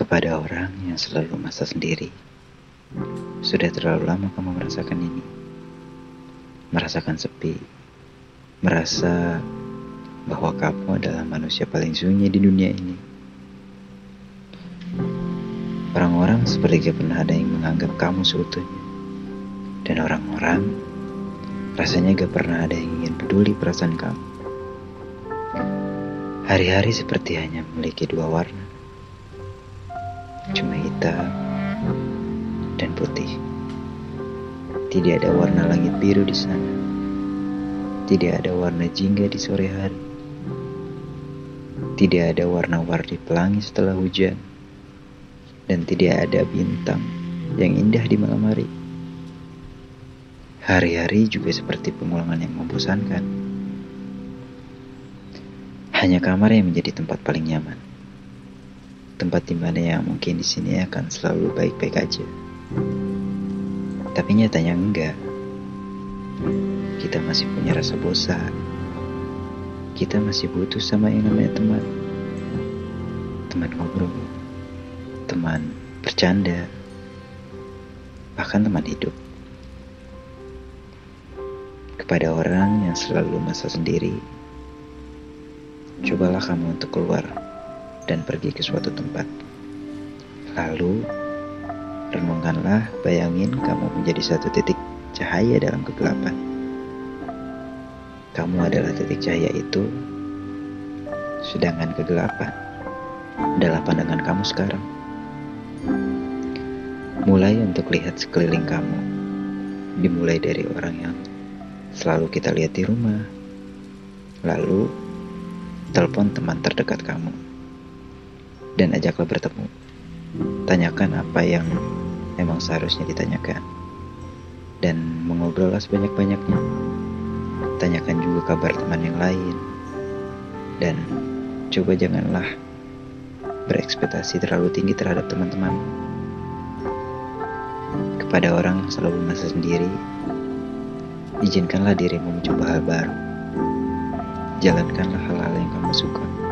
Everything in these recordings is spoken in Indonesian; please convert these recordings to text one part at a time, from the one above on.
Kepada orang yang selalu masa sendiri, sudah terlalu lama kamu merasakan ini. Merasakan sepi, merasa bahwa kamu adalah manusia paling sunyi di dunia ini. Orang-orang seperti gak pernah ada yang menganggap kamu seutuhnya. Dan orang-orang rasanya gak pernah ada yang ingin peduli perasaan kamu. Hari-hari seperti hanya memiliki dua warna cuma hitam dan putih. Tidak ada warna langit biru di sana. Tidak ada warna jingga di sore hari. Tidak ada warna-warni pelangi setelah hujan. Dan tidak ada bintang yang indah di malam hari. Hari-hari juga seperti pengulangan yang membosankan. Hanya kamar yang menjadi tempat paling nyaman tempat di mana yang mungkin di sini akan selalu baik-baik aja. Tapi nyatanya enggak. Kita masih punya rasa bosan. Kita masih butuh sama yang namanya teman. Teman ngobrol, teman bercanda, bahkan teman hidup. Kepada orang yang selalu masa sendiri, cobalah kamu untuk keluar dan pergi ke suatu tempat. Lalu, renungkanlah, bayangin kamu menjadi satu titik cahaya dalam kegelapan. Kamu adalah titik cahaya itu, sedangkan kegelapan adalah pandangan kamu sekarang. Mulai untuk lihat sekeliling kamu, dimulai dari orang yang selalu kita lihat di rumah, lalu telepon teman terdekat kamu dan ajaklah bertemu. Tanyakan apa yang memang seharusnya ditanyakan. Dan mengobrollah sebanyak-banyaknya. Tanyakan juga kabar teman yang lain. Dan coba janganlah berekspektasi terlalu tinggi terhadap teman-teman. Kepada orang yang selalu merasa sendiri, izinkanlah dirimu mencoba hal baru. Jalankanlah hal-hal yang kamu suka.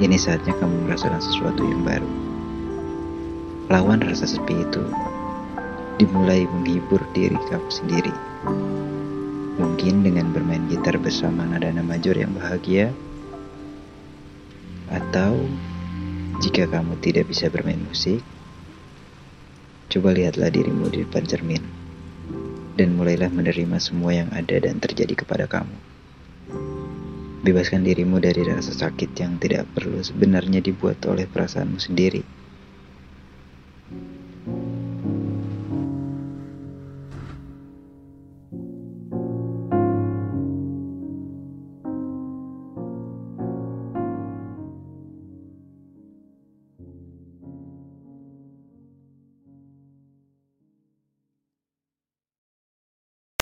Ini saatnya kamu merasakan sesuatu yang baru. Lawan rasa sepi itu. Dimulai menghibur diri kamu sendiri. Mungkin dengan bermain gitar bersama nada-nada major yang bahagia. Atau jika kamu tidak bisa bermain musik, coba lihatlah dirimu di depan cermin. Dan mulailah menerima semua yang ada dan terjadi kepada kamu. Bebaskan dirimu dari rasa sakit yang tidak perlu sebenarnya dibuat oleh perasaanmu sendiri.